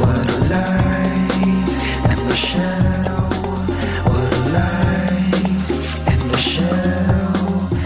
what a life.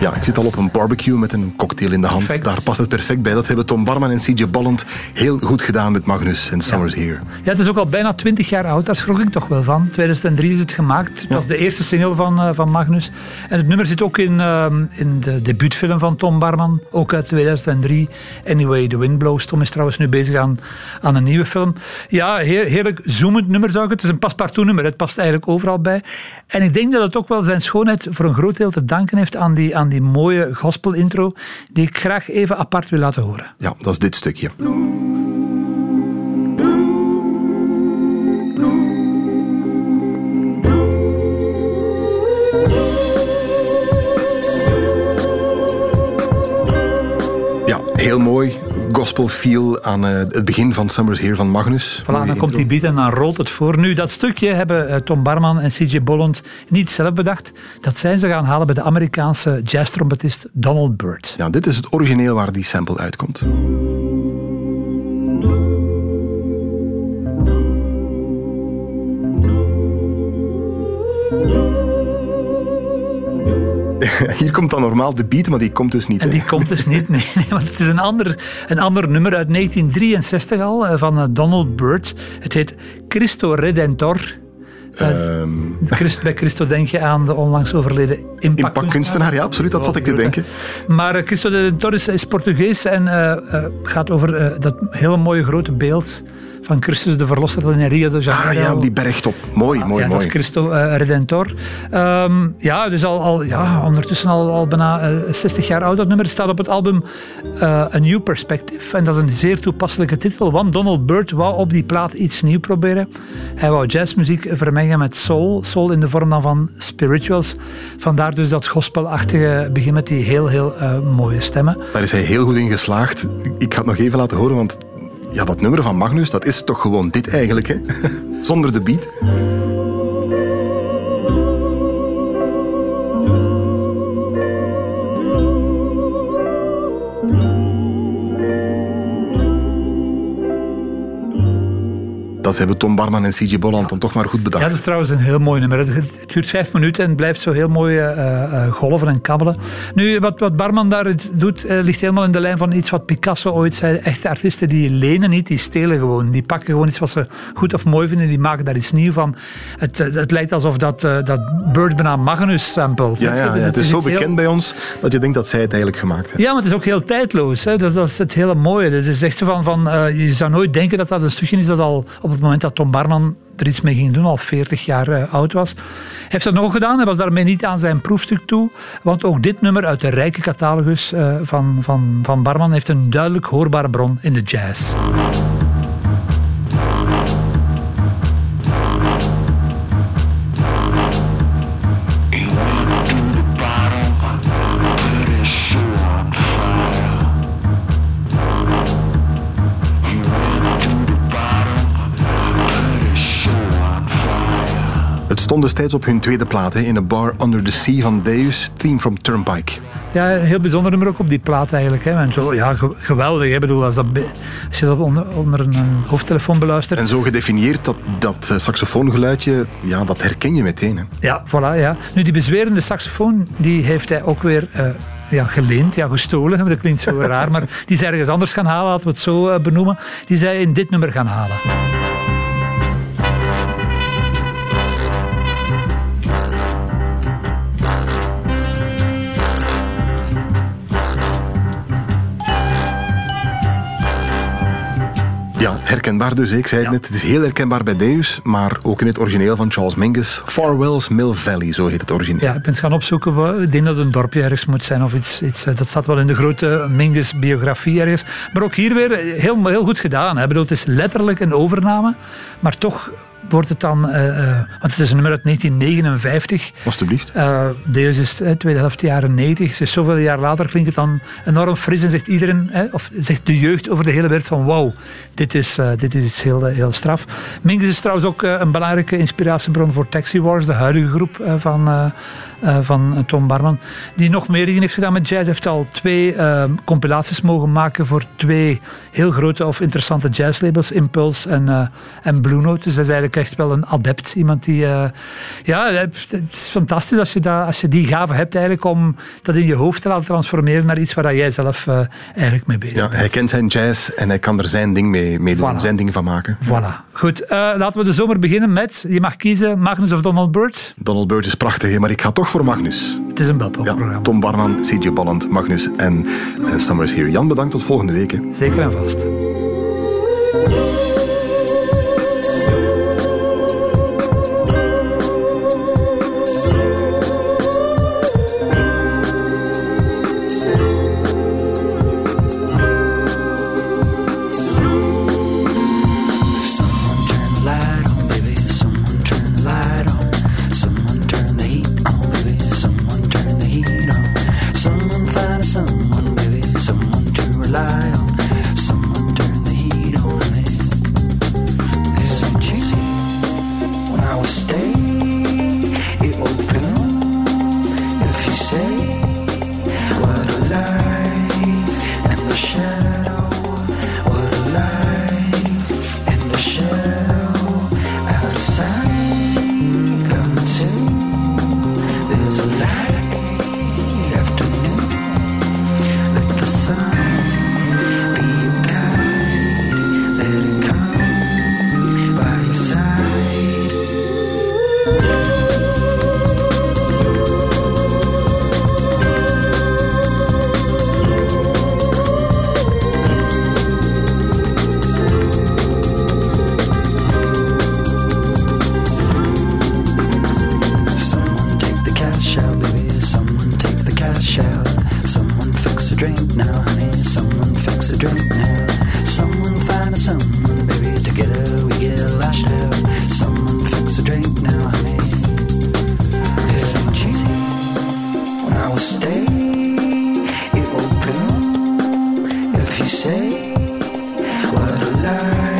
Ja, ik zit al op een barbecue met een cocktail in de hand. Perfect. Daar past het perfect bij. Dat hebben Tom Barman en CJ Bolland heel goed gedaan met Magnus en Summer's Here. Ja, het is ook al bijna 20 jaar oud, daar schrok ik toch wel van. 2003 is het gemaakt. Het was de eerste single van, eh, van Magnus. En het nummer zit ook in, ehm, in de debuutfilm van Tom Barman, ook uit 2003. Anyway, The Wind Blows. Tom is trouwens nu bezig aan, aan een nieuwe film. Ja, heer- heerlijk zoemend nummer zou ik het. Het is een paspartout nummer, het past eigenlijk overal bij. En ik denk dat het ook wel zijn schoonheid voor een groot deel te danken heeft aan die, aan die mooie gospel intro, die ik graag even apart wil laten horen. Ja, dat is dit stukje. Gospel aan eh, het begin van Summer's Here van Magnus. Voilà, dan komt die beat en dan rolt het voor. Nu, dat stukje hebben eh, Tom Barman en CJ Bolland niet zelf bedacht. Dat zijn ze gaan halen bij de Amerikaanse jazztrompetist Donald Byrd. Ja, dit is het origineel waar die sample uitkomt. Hier komt dan normaal de beat, maar die komt dus niet. En die komt dus niet, nee, nee, want het is een ander, een ander nummer uit 1963 al, eh, van eh, Donald Byrd. Het heet Cristo Redentor. Ehm, Christ, bij Christo denk je aan de onlangs overleden impactkunstenaar. Ja, absoluut, dat zat ik te denken. Maar uh, Cristo Redentor is, is Portugees en eh, eh, gaat over eh, dat hele mooie grote beeld van Christus de Verlosser dat in Rio de Ah Janeiro. ja, op die bergtop. Mooi, mooi, ja, dat mooi. is Christo eh, Redentor. Ehm, ja, dus al, al ja, ondertussen al, al bijna eh, 60 jaar oud dat nummer. Staat op het album eh, A New Perspective. En dat is een zeer toepasselijke titel, want Donald Byrd wou op die plaat iets nieuws proberen. Hij wou jazzmuziek vermengen met soul. Soul in de vorm dan van spirituals. Vandaar dus dat gospelachtige begin met die heel, heel eh, mooie stemmen. Daar is hij heel goed in geslaagd. Ik ga het nog even laten horen, want ja, dat nummer van Magnus, dat is toch gewoon dit eigenlijk, hè? Zonder de beat. Dat hebben Tom Barman en CJ Bolland dan toch maar goed bedacht. Ja, dat is trouwens een heel mooi nummer. Het, duurt vijf minuten en blijft zo heel mooi eh, eh, golven en kabbelen. Nu, wat, wat Barman daar doet, eh, ligt helemaal in de lijn van iets wat Picasso ooit zei. Echte artiesten die lenen niet, die stelen gewoon. Die pakken gewoon iets wat ze goed of mooi vinden, die maken daar iets nieuws van. Het, eh, het lijkt alsof dat, eh, dat Bird bijna Magnus sampelt. Ja, ja, ja, het is zo heel- bekend bij ons dat je denkt dat zij het eigenlijk gemaakt hebben. ja, maar het is ook heel tijdloos. Hè? Dus dat is het hele mooie. Het is echt van, van eh, je zou nooit denken dat dat een stukje is dat al op het moment dat Tom Barman er iets mee ging doen, al 40 jaar eh, oud was. Hij heeft dat nog gedaan. Hij was daarmee niet aan zijn proefstuk toe. Want ook dit nummer uit de rijke catalogus eh, van, van, van Barman heeft een duidelijk hoorbare bron in de jazz. Fire. Het stond destijds op hun tweede plaat, hè, in a bar under the sea van Deus, Theme from Turnpike. Ja, een heel bijzonder nummer ook op die plaat eigenlijk. Hè. En zo, ja, ge- geweldig. Ik bedoel, als, dat, als je dat onder, onder een, een hoofdtelefoon beluistert. En zo gedefinieerd, dat, dat eh, saxofoongeluidje, ja, dat herken je meteen. Hè. Ja, voilà, ja. Nu, die bezwerende saxofoon, die heeft hij ook weer eh, ja, geleend, ja, gestolen. Dat klinkt zo raar, maar die is ergens anders gaan halen, laten we het zo eh, benoemen. Die is hij in dit nummer gaan halen. Ja, herkenbaar dus. Ik zei het Ja. net, het is heel herkenbaar bij Deus, maar ook in het origineel van Charles Mingus. Farwell's Mill Valley, zo heet het origineel. Ja, ik ben het gaan opzoeken. Ik denk dat het een dorpje ergens moet zijn of iets. iets eh, dat staat wel in de grote Mingus-biografie ergens. Maar ook hier weer heel, heel goed gedaan. Hè. Ik bedoel, het is letterlijk een overname, maar toch wordt het dan... eh, eh, want het is een nummer uit 1959. Alsjeblieft. Eh Deus is tweede helft jaren 90. Dus zoveel jaar later klinkt het dan enorm fris en zegt iedereen, of zegt de jeugd over de hele wereld van wauw, dit is, dit is iets heel, heel straf. Mingus is trouwens ook een belangrijke inspiratiebron voor Taxi Wars, de huidige groep van, eh, van eh, Tom Barman, die nog meer dingen heeft gedaan met jazz. Hij heeft al twee eh, compilaties mogen maken voor twee heel grote of interessante jazzlabels, Impulse en, en Blue Note. Dus dat is eigenlijk echt wel een adept. Iemand die... ja, het is fantastisch als je, dat, als je die gave hebt eigenlijk om dat in je hoofd te laten transformeren naar iets waar dat jij zelf eigenlijk mee bezig Ja, bent. hij kent zijn jazz en hij kan er zijn ding mee, mee doen, Voilà. zijn ding van maken. Voilà. Goed, laten we de zomer beginnen met, je mag kiezen, Magnus of Donald Byrd. Donald Byrd is prachtig, maar ik ga toch voor Magnus. Het is een Ja, belpopprogramma. Tom Barman, C.J. Balland, Magnus en eh, Summer is here. Jan, bedankt tot volgende week. hè. Zeker en vast. What a light